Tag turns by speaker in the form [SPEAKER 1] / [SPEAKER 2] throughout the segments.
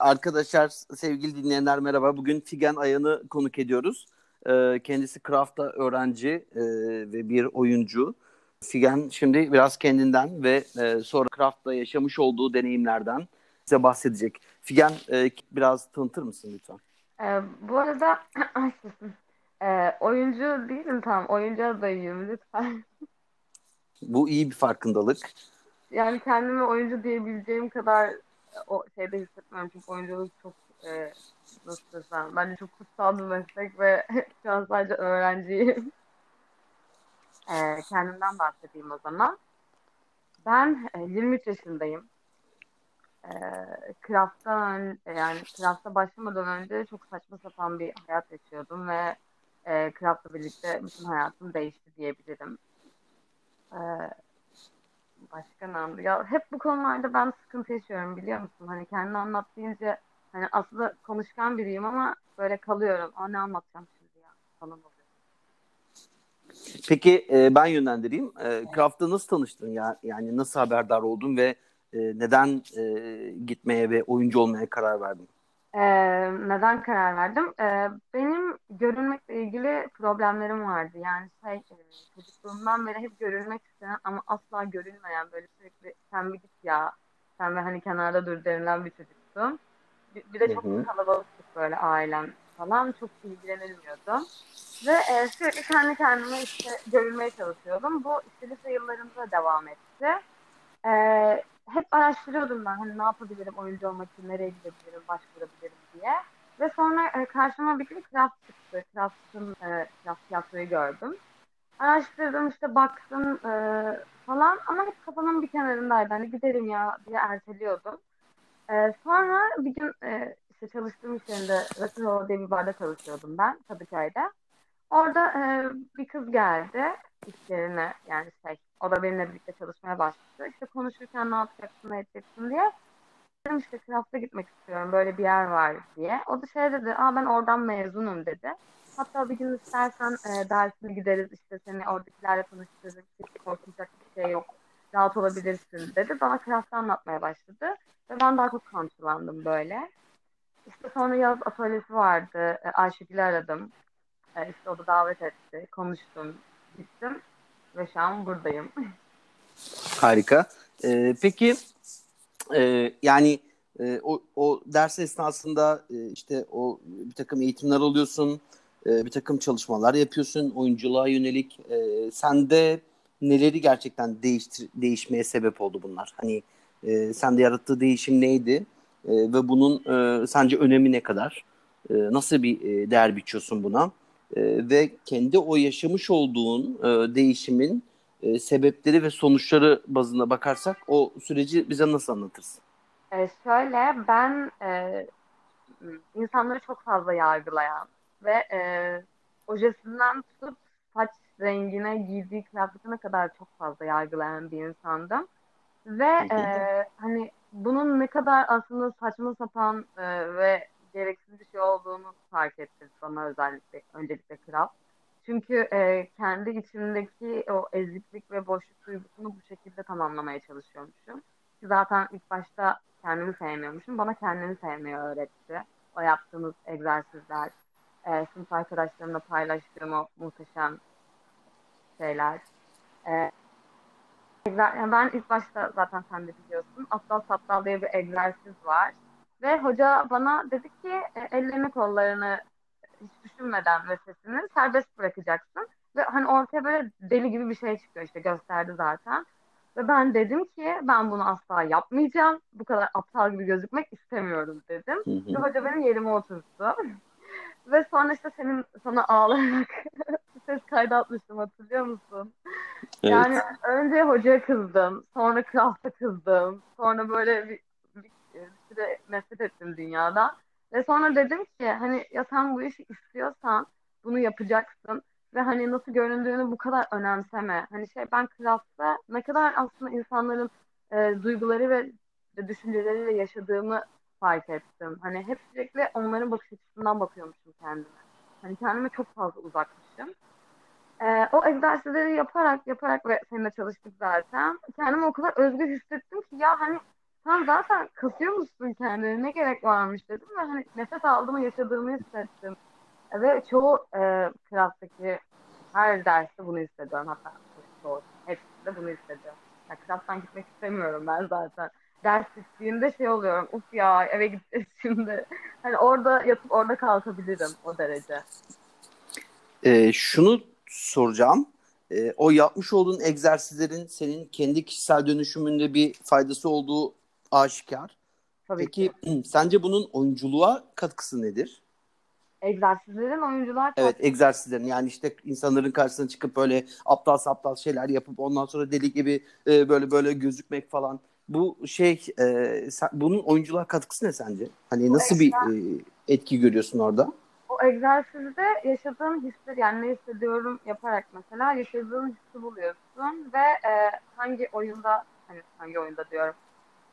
[SPEAKER 1] Arkadaşlar, sevgili dinleyenler merhaba. Bugün Figen Ayan'ı konuk ediyoruz. Ee, kendisi Craft'ta öğrenci e, ve bir oyuncu. Figen şimdi biraz kendinden ve e, sonra Craft'ta yaşamış olduğu deneyimlerden size bahsedecek. Figen e, biraz tanıtır mısın lütfen?
[SPEAKER 2] Ee, bu arada ee, oyuncu değilim tam. Oyuncu adayıyım lütfen.
[SPEAKER 1] Bu iyi bir farkındalık.
[SPEAKER 2] Yani kendimi oyuncu diyebileceğim kadar o şeyde hissetmiyorum çünkü oyunculuk çok e, nasıl desem bence çok kutsal bir meslek ve şu an sadece öğrenciyim. E, kendimden bahsedeyim o zaman. Ben e, 23 yaşındayım. E, Craft'tan yani Craft'a başlamadan önce çok saçma sapan bir hayat yaşıyordum ve e, Craft'la birlikte bütün hayatım değişti diyebilirim. E, başka ne Ya hep bu konularda ben sıkıntı yaşıyorum biliyor musun? Hani kendini anlat hani aslında konuşkan biriyim ama böyle kalıyorum. Aa ne anlatacağım şimdi ya falan oluyor.
[SPEAKER 1] Peki e, ben yönlendireyim. E, Craft'ta nasıl tanıştın ya? Yani nasıl haberdar oldun ve e, neden e, gitmeye ve oyuncu olmaya karar verdin?
[SPEAKER 2] Ee, neden karar verdim? Ee, benim görünmekle ilgili problemlerim vardı. Yani şey, e, çocukluğumdan beri hep görünmek isteyen ama asla görünmeyen böyle sürekli sen bir git ya, sen ve hani kenarda dur denilen bir çocuktum. Bir, bir de çok hı hı. kalabalıktık böyle ailem falan. Çok ilgilenilmiyordum. Ve e, sürekli kendi kendime işte görünmeye çalışıyordum. Bu işte lise yıllarımda devam etti. E, hep araştırıyordum ben hani ne yapabilirim oyuncu olmak için nereye gidebilirim başvurabilirim diye. Ve sonra e, karşıma bir gün Craft çıktı. Craft'ın e, Craft tiyatroyu gördüm. Araştırdım işte baktım e, falan ama hep kafamın bir kenarındaydı. Hani giderim ya diye erteliyordum. E, sonra bir gün e, işte çalıştığım iş yerinde Rakı diye bir barda çalışıyordum ben Kadıköy'de. Orada e, bir kız geldi iş yerine yani şey o da benimle birlikte çalışmaya başladı. İşte konuşurken ne yapacaksın, ne edeceksin diye. Dedim işte Craft'a gitmek istiyorum. Böyle bir yer var diye. O da şey dedi. Aa ben oradan mezunum dedi. Hatta bir gün istersen e, dersine gideriz. işte seni oradakilerle tanıştırırız. Hiç korkacak bir şey yok. Rahat olabilirsin dedi. Bana Craft'ı anlatmaya başladı. Ve ben daha çok kamçılandım böyle. İşte sonra yaz atölyesi vardı. E, Ayşegül'ü aradım. E, işte o da davet etti. Konuştum. Gittim ve şu an buradayım.
[SPEAKER 1] Harika. Ee, peki e, yani e, o, o ders esnasında e, işte o bir takım eğitimler alıyorsun, e, bir takım çalışmalar yapıyorsun oyunculuğa yönelik. E, sende neleri gerçekten değiştir, değişmeye sebep oldu bunlar? Hani e, sende yarattığı değişim neydi? E, ve bunun e, sence önemi ne kadar? E, nasıl bir e, değer biçiyorsun buna? E, ve kendi o yaşamış olduğun e, değişimin e, sebepleri ve sonuçları bazında bakarsak o süreci bize nasıl anlatırsın?
[SPEAKER 2] E, şöyle ben e, insanları çok fazla yargılayan ve e, ojesinden tutup saç rengine giydiği kıyafetine kadar çok fazla yargılayan bir insandım. Ve e, hani bunun ne kadar aslında saçma sapan e, ve gereksiz bir şey olduğunu fark ettim bana özellikle öncelikle kral. Çünkü e, kendi içimdeki o eziklik ve boşluk duygusunu bu şekilde tamamlamaya çalışıyormuşum. Zaten ilk başta kendimi sevmiyormuşum. Bana kendimi sevmeyi öğretti. O yaptığımız egzersizler, e, sınıf arkadaşlarımla paylaştığım o muhteşem şeyler. E, yani ben ilk başta zaten sen de biliyorsun. Aptal saptal diye bir egzersiz var. Ve hoca bana dedi ki e, ellerini kollarını hiç düşünmeden ve sesini serbest bırakacaksın. Ve hani ortaya böyle deli gibi bir şey çıkıyor işte gösterdi zaten. Ve ben dedim ki ben bunu asla yapmayacağım. Bu kadar aptal gibi gözükmek istemiyorum dedim. Hı hı. Ve hoca benim yerime oturttu. Ve sonra işte senin sana ağlayarak ses kaydı atmıştım hatırlıyor musun? Evet. Yani önce hocaya kızdım. Sonra Kraft'a kızdım. Sonra böyle bir bir süre nefret ettim dünyada. Ve sonra dedim ki hani ya sen bu işi istiyorsan bunu yapacaksın ve hani nasıl göründüğünü bu kadar önemseme. Hani şey ben klasta ne kadar aslında insanların e, duyguları ve düşünceleriyle yaşadığımı fark ettim. Hani hep sürekli onların bakış açısından bakıyormuşum kendime. Hani kendime çok fazla uzakmışım. Ee, o egzersizleri yaparak yaparak ve seninle çalıştık zaten. Kendimi o kadar özgür hissettim ki ya hani sen zaten kasıyor musun kendini ne gerek varmış dedim ve hani nefes aldığımı yaşadığımı hissettim. Ve çoğu e, klastaki her derste bunu hissediyorum hatta çoğu hepsinde bunu hissediyorum. Ya, klastan gitmek istemiyorum ben zaten. Ders bittiğinde şey oluyorum. Uf ya eve gideceğiz şimdi. Hani orada yatıp orada kalkabilirim o derece.
[SPEAKER 1] Ee, şunu soracağım. Ee, o yapmış olduğun egzersizlerin senin kendi kişisel dönüşümünde bir faydası olduğu aşikar.
[SPEAKER 2] Tabii
[SPEAKER 1] Peki
[SPEAKER 2] ki.
[SPEAKER 1] sence bunun oyunculuğa katkısı nedir?
[SPEAKER 2] Egzersizlerin oyuncular
[SPEAKER 1] Evet egzersizlerin yani işte insanların karşısına çıkıp böyle aptal aptal şeyler yapıp ondan sonra deli gibi e, böyle böyle gözükmek falan. Bu şey e, sen, bunun oyunculuğa katkısı ne sence? Hani
[SPEAKER 2] Bu
[SPEAKER 1] nasıl bir
[SPEAKER 2] egzer-
[SPEAKER 1] e, etki görüyorsun orada?
[SPEAKER 2] o egzersizde yaşadığın hisleri yani ne hissediyorum yaparak mesela yaşadığın hissi buluyorsun ve e, hangi oyunda hani hangi oyunda diyorum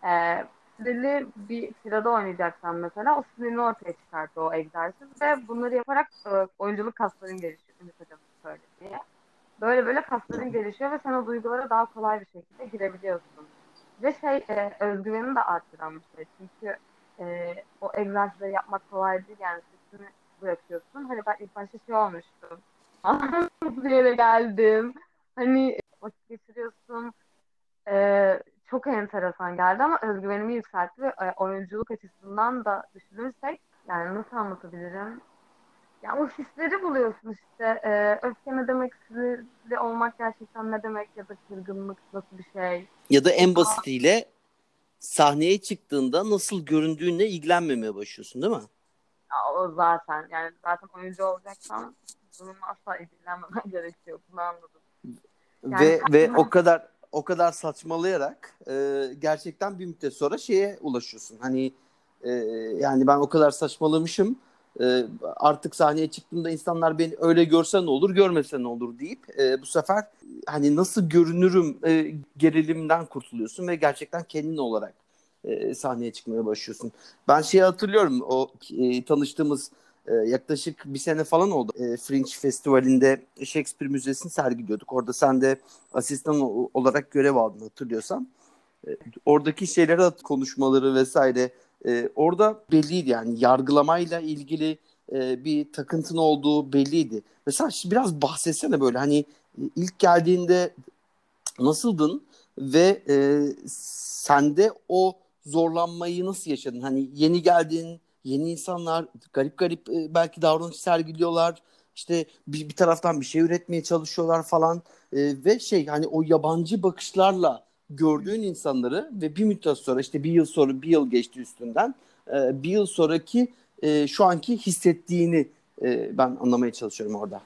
[SPEAKER 2] e, sinirli bir sırada oynayacaksan mesela o sinirini ortaya çıkartıyor o egzersiz ve bunları yaparak e, oyunculuk kasların gelişiyor. Ümit Hocam söylediği. Böyle böyle kasların gelişiyor ve sen o duygulara daha kolay bir şekilde girebiliyorsun. Ve şey e, özgüveni de arttıran bir şey. Çünkü e, o egzersizleri yapmak kolay değil yani sesini bırakıyorsun. Hani ben ilk başta şey olmuştum. bir yere geldim. Hani vakit geçiriyorsun. Ee, çok enteresan geldi ama özgüvenimi yükseltti ve e, oyunculuk açısından da düşünürsek yani nasıl anlatabilirim? Ya o hisleri buluyorsun işte. Ee, öfke ne demek, sinirli olmak gerçekten ne demek ya da kırgınlık nasıl bir şey.
[SPEAKER 1] Ya da en basitiyle sahneye çıktığında nasıl göründüğünle ilgilenmemeye başlıyorsun değil mi?
[SPEAKER 2] Ya, o zaten yani zaten oyuncu olacaksan bununla asla ilgilenmemen gerekiyor. Bunu anladım. Yani
[SPEAKER 1] ve ve o kadar o kadar saçmalayarak e, gerçekten bir müddet sonra şeye ulaşıyorsun. Hani e, yani ben o kadar saçmalamışım. e, artık sahneye çıktığımda insanlar beni öyle görse ne olur, görmese ne olur deyip e, bu sefer hani nasıl görünürüm e, gerilimden kurtuluyorsun ve gerçekten kendin olarak e, sahneye çıkmaya başlıyorsun. Ben şeyi hatırlıyorum o e, tanıştığımız e, yaklaşık bir sene falan oldu. E, Fringe Festivali'nde Shakespeare Müzesi'ni sergiliyorduk. Orada sen de asistan olarak görev aldın hatırlıyorsam. E, oradaki şeyleri konuşmaları vesaire e, orada belliydi yani yargılamayla ilgili e, bir takıntın olduğu belliydi. Mesela biraz bahsetsene böyle hani e, ilk geldiğinde nasıldın ve e, sende o zorlanmayı nasıl yaşadın? Hani yeni geldin, yeni insanlar garip garip e, belki davranış sergiliyorlar. İşte bir, bir taraftan bir şey üretmeye çalışıyorlar falan E, ve şey hani o yabancı bakışlarla gördüğün insanları ve bir müddet sonra işte bir yıl sonra bir yıl geçti üstünden e, bir yıl sonraki e, şu anki hissettiğini e, ben anlamaya çalışıyorum orada.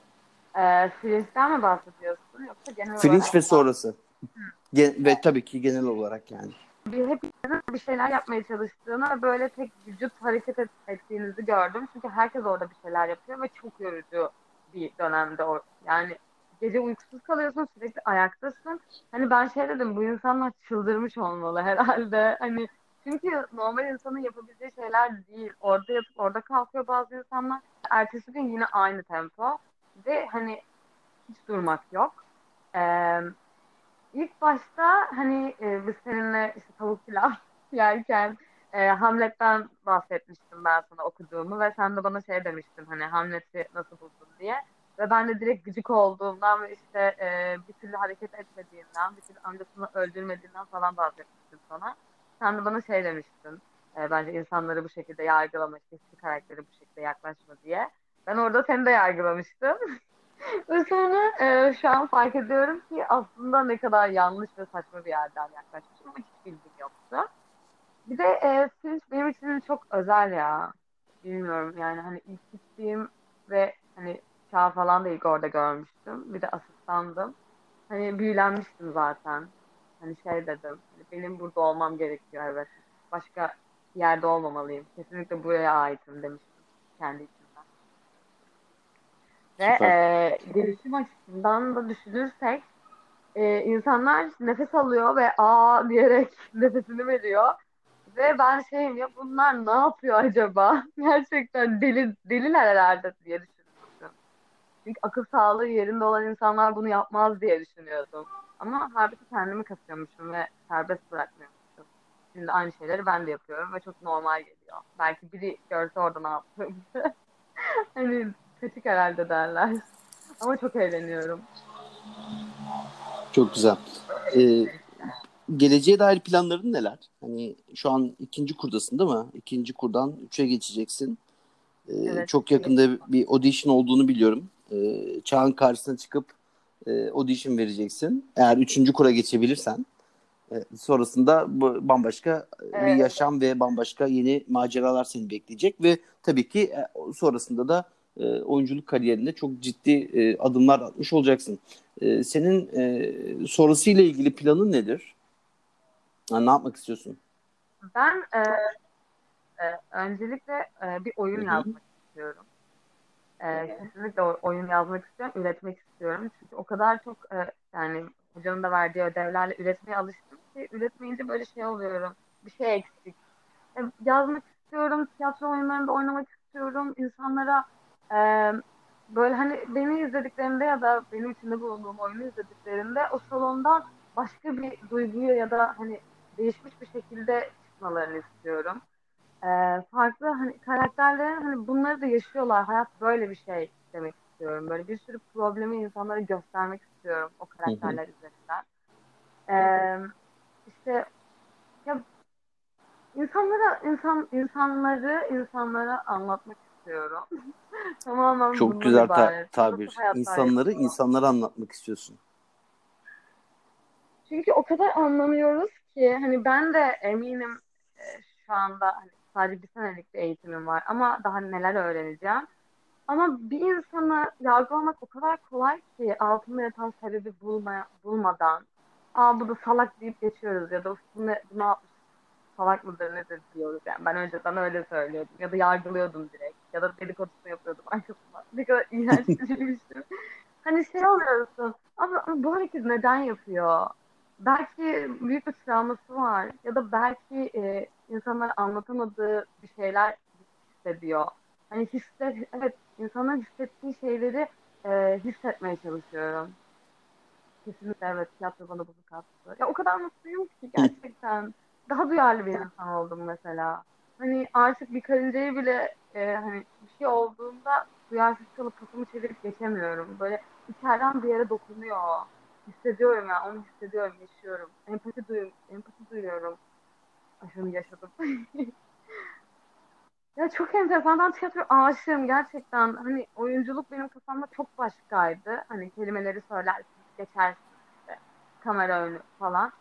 [SPEAKER 2] Ee, Fringe'den mi bahsediyorsun yoksa genel
[SPEAKER 1] Fringe
[SPEAKER 2] olarak?
[SPEAKER 1] ve sonrası. Gen- ve tabii ki genel olarak yani.
[SPEAKER 2] Bir hepinizin bir şeyler yapmaya çalıştığını ve böyle tek vücut hareket et- ettiğinizi gördüm. Çünkü herkes orada bir şeyler yapıyor ve çok yorucu bir dönemde o. Yani gece uykusuz kalıyorsun, sürekli ayaktasın. Hani ben şey dedim, bu insanlar çıldırmış olmalı herhalde. Hani çünkü normal insanın yapabileceği şeyler değil. Orada yatıp orada kalkıyor bazı insanlar. Ertesi gün yine aynı tempo ve hani hiç durmak yok. Ee, İlk başta hani e, biz seninle işte tavuk pilav yerken e, Hamlet'ten bahsetmiştim ben sana okuduğumu ve sen de bana şey demiştin hani Hamlet'i nasıl buldun diye. Ve ben de direkt gıcık olduğumdan ve işte e, bir türlü hareket etmediğinden, bir türlü amcasını öldürmediğinden falan bahsetmiştim sana. Sen de bana şey demiştin. E, bence insanları bu şekilde yargılama, işte karakteri bu şekilde yaklaşma diye. Ben orada seni de yargılamıştım. Ve sonra e, şu an fark ediyorum ki aslında ne kadar yanlış ve saçma bir yerden yaklaşmışım ama hiç bilgim yoktu. Bir de e, Fringe benim için çok özel ya. Bilmiyorum yani hani ilk gittiğim ve hani Çağ falan da ilk orada görmüştüm. Bir de asistandım. Hani büyülenmiştim zaten. Hani şey dedim, hani benim burada olmam gerekiyor evet. Başka yerde olmamalıyım. Kesinlikle buraya aitim demiştim kendi içimden. Ve e, gelişim açısından da düşünürsek e, insanlar nefes alıyor ve aa diyerek nefesini veriyor. Ve ben şeyim ya bunlar ne yapıyor acaba? Gerçekten deli, deliler herhalde diye düşünmüştüm. Çünkü akıl sağlığı yerinde olan insanlar bunu yapmaz diye düşünüyordum. Ama halbuki kendimi kasıyormuşum ve serbest bırakmıyormuşum. Şimdi aynı şeyleri ben de yapıyorum ve çok normal geliyor. Belki biri görse orada ne yaptığımı. hani kötü herhalde derler. Ama çok eğleniyorum.
[SPEAKER 1] Çok güzel. Ee, geleceğe dair planların neler? Hani şu an ikinci kurdasın değil mi? İkinci kurdan üçe geçeceksin. Ee,
[SPEAKER 2] Evet.
[SPEAKER 1] Çok yakında bir audition olduğunu biliyorum. Ee, çağın karşısına çıkıp e, audition vereceksin. Eğer üçüncü kura geçebilirsen. e, sonrasında bu bambaşka bir
[SPEAKER 2] Evet.
[SPEAKER 1] yaşam ve bambaşka yeni maceralar seni bekleyecek ve tabii ki e, sonrasında da e, oyunculuk kariyerinde çok ciddi e, adımlar atmış olacaksın. E, senin e, sonrasıyla ilgili planın nedir? Ha, ne yapmak istiyorsun?
[SPEAKER 2] Ben e, e, öncelikle e, bir oyun
[SPEAKER 1] Hı hı.
[SPEAKER 2] yazmak istiyorum. E, kesinlikle oyun yazmak istiyorum, üretmek istiyorum. Çünkü o kadar çok e, yani hocanın da verdiği ödevlerle üretmeye alıştım ki üretmeyince böyle şey oluyorum. Bir şey eksik. E, yazmak istiyorum, tiyatro oyunlarında oynamak istiyorum. İnsanlara e, böyle hani beni izlediklerinde ya da benim içinde bulunduğum oyunu izlediklerinde o salondan başka bir duyguyu ya da hani değişmiş bir şekilde çıkmalarını istiyorum. Ee, farklı hani karakterlerin hani bunları da yaşıyorlar. Hayat böyle bir şey demek istiyorum. Böyle bir sürü problemi insanlara göstermek istiyorum o karakterler üzerinden. Ee, işte ya insanlara insan insanları insanlara anlatmak istiyorum. Tamamen
[SPEAKER 1] Çok güzel ta- tabir. İnsanları insanlara anlatmak istiyorsun.
[SPEAKER 2] Çünkü o kadar anlamıyoruz ki hani ben de eminim e, şu anda hani sadece bir senelik bir eğitimim var ama daha neler öğreneceğim. Ama bir insanı yargılamak o kadar kolay ki altında yatan sebebi bulmaya, bulmadan aa bu da salak deyip geçiyoruz ya da "Uf, bu ne, bu ne yapmış salak mıdır nedir diyoruz yani. Ben önceden öyle söylüyordum ya da yargılıyordum direkt ya da dedikodusunu yapıyordum arkasından. Ne kadar iğrenç şey. Hani şey oluyorsun ama, ama bu hareketi neden yapıyor? Belki büyük bir travması var ya da belki e, insanlara anlatamadığı bir şeyler hissediyor. Hani hisset, evet insanların hissettiği şeyleri e, hissetmeye çalışıyorum. Kesinlikle evet tiyatro bana bunu kattı. Ya o kadar mutluyum ki gerçekten. Daha duyarlı bir insan oldum mesela. Hani artık bir karıncayı bile e, hani bir şey olduğunda duyarsız kalıp kafamı çevirip geçemiyorum. Böyle içeriden bir yere dokunuyor. Hissediyorum ya, onu hissediyorum, yaşıyorum. Empati duyuyorum, empati duyuyorum. Şunu yaşadım. Ya çok enteresan. Ben tiyatro aşığım gerçekten. Hani oyunculuk benim kafamda çok başkaydı. Hani kelimeleri söylersin, geçersin işte kamera önü falan.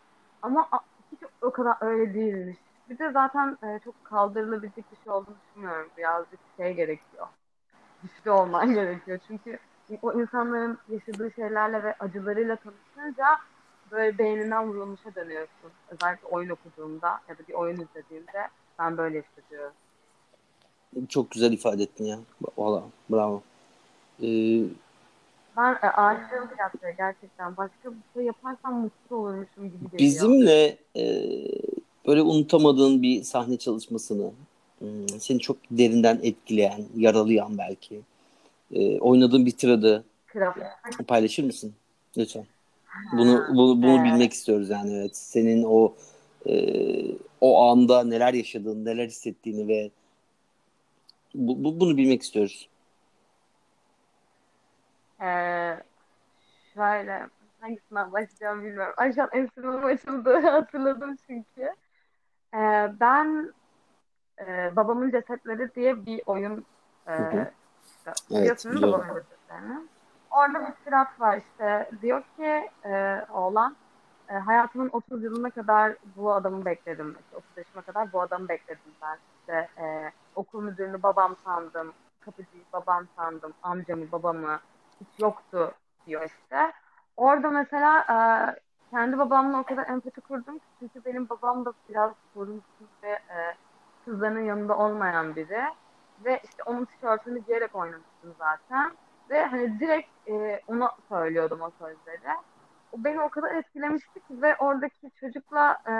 [SPEAKER 2] Ama hiç o kadar öyle değilmiş. Bir de zaten e, çok kaldırılabilecek bir şey olduğunu düşünmüyorum. Birazcık şey gerekiyor. Güçlü olman gerekiyor. Çünkü o insanların yaşadığı şeylerle ve acılarıyla tanışınca böyle beyninden vurulmuşa dönüyorsun. Özellikle oyun okuduğumda ya da bir oyun izlediğimde ben böyle hissediyorum.
[SPEAKER 1] Çok güzel ifade ettin ya. Valla bravo. Ee,
[SPEAKER 2] Ben e, aşığım tiyatroya gerçekten. Başka bir şey yaparsam mutlu olurmuşum gibi geliyor.
[SPEAKER 1] bizimle e, böyle unutamadığın bir sahne çalışmasını hmm, seni çok derinden etkileyen, yaralayan belki e, oynadığın bir tiradı paylaşır mısın? Lütfen. Bunu bunu, bunu
[SPEAKER 2] evet.
[SPEAKER 1] bilmek istiyoruz yani evet. Senin o e, o anda neler yaşadığını, neler hissettiğini ve bu, bu- bunu bilmek istiyoruz.
[SPEAKER 2] Ee, şöyle hangisinden başlayacağım bilmiyorum. Ay şu an enstrümanım açıldı hatırladım çünkü. Ee, ben e, Babamın Cesetleri diye bir oyun e,
[SPEAKER 1] Hı Evet,
[SPEAKER 2] biliyorsunuz
[SPEAKER 1] biliyorum.
[SPEAKER 2] Babamın Cesetlerini. Orada bir tirat var işte. Diyor ki e, oğlan e, hayatımın 30 yılına kadar bu adamı bekledim. İşte 30 yaşıma kadar bu adamı bekledim ben. İşte e, okul müdürünü babam sandım. Kapıcıyı babam sandım. Amcamı babamı hiç yoktu diyor işte. Orada mesela e, kendi babamla o kadar empati kurdum ki çünkü benim babam da biraz sorumsuz ve e, kızlarının yanında olmayan biri. Ve işte onun tişörtünü giyerek oynamıştım zaten. Ve hani direkt e, ona söylüyordum o sözleri. O beni o kadar etkilemişti ki ve oradaki çocukla e,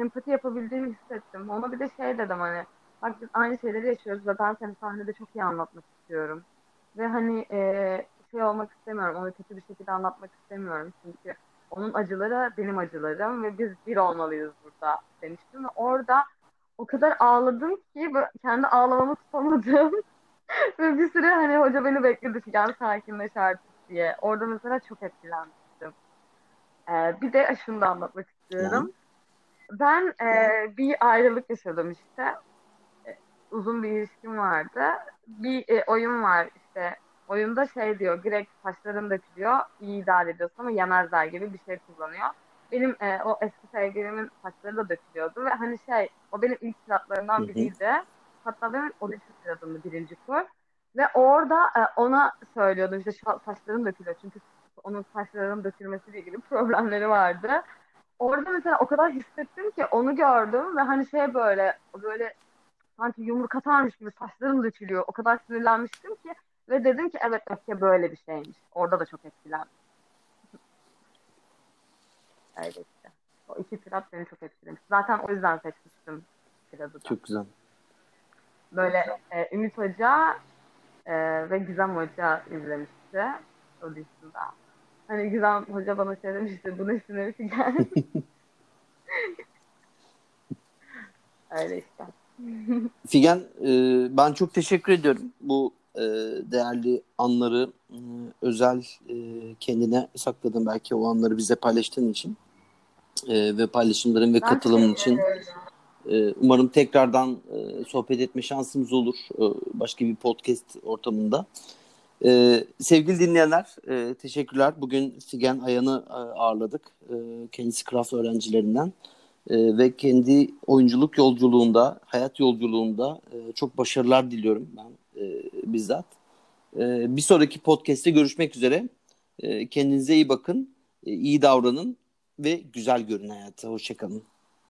[SPEAKER 2] empati yapabildiğimi hissettim. Ona bir de şey dedim hani bak biz aynı şeyleri yaşıyoruz ve ben seni sahnede çok iyi anlatmak istiyorum. Ve hani e, şey olmak istemiyorum, onu kötü bir şekilde anlatmak istemiyorum. Çünkü onun acıları benim acılarım ve biz bir olmalıyız burada demiştim ve orada o kadar ağladım ki kendi ağlamamı tutamadım. ve bir süre hani hoca beni bekledi Figen sakinleş artık diye. Orada mesela çok etkilenmiştim. Ee, bir de şunu da anlatmak istiyorum. Ben e, bir ayrılık yaşadım işte. E, uzun bir ilişkim vardı. Bir e, oyun var işte. Oyunda şey diyor, Greg saçların dökülüyor, iyi idare ediyorsun ama yemezler gibi bir şey kullanıyor. Benim e, o eski sevgilimin saçları da dökülüyordu ve hani şey, o benim ilk silahlarımdan biriydi. Hatta benim audition silahımdı birinci kur. Ve orada e, ona söylüyordum işte şu saçlarım dökülüyor çünkü onun saçlarının dökülmesiyle ilgili problemleri vardı. Orada mesela o kadar hissettim ki onu gördüm ve hani şey böyle böyle sanki yumruk atarmış gibi saçlarım dökülüyor. O kadar sinirlenmiştim ki ve dedim ki evet öfke böyle bir şeymiş. Orada da çok etkilendim. Öyle işte. O iki tirat beni çok etkilemiş. Zaten o yüzden seçmiştim tiradı da.
[SPEAKER 1] Çok güzel.
[SPEAKER 2] Böyle e, Ümit Hoca e, ve Gizem Hoca izlemişti audition'da. Hani Gizem Hoca bana şey demişti, bu ne sinir figen. Öyle işte.
[SPEAKER 1] Figen e, ben çok teşekkür ediyorum bu e, değerli anları e, özel e, kendine sakladığın belki o anları bize paylaştığın için e, ve paylaşımların ve katılımın için e, umarım tekrardan e, sohbet etme şansımız olur e, başka bir podcast ortamında. E, sevgili dinleyenler e, teşekkürler. Bugün Figen Ayan'ı e, ağırladık. E, kendisi craft öğrencilerinden. E, ve kendi oyunculuk yolculuğunda, hayat yolculuğunda e, çok başarılar diliyorum ben e, bizzat. E, bir sonraki podcast'te görüşmek üzere. E, kendinize iyi bakın, e, iyi davranın ve güzel görün hayata. Hoşçakalın.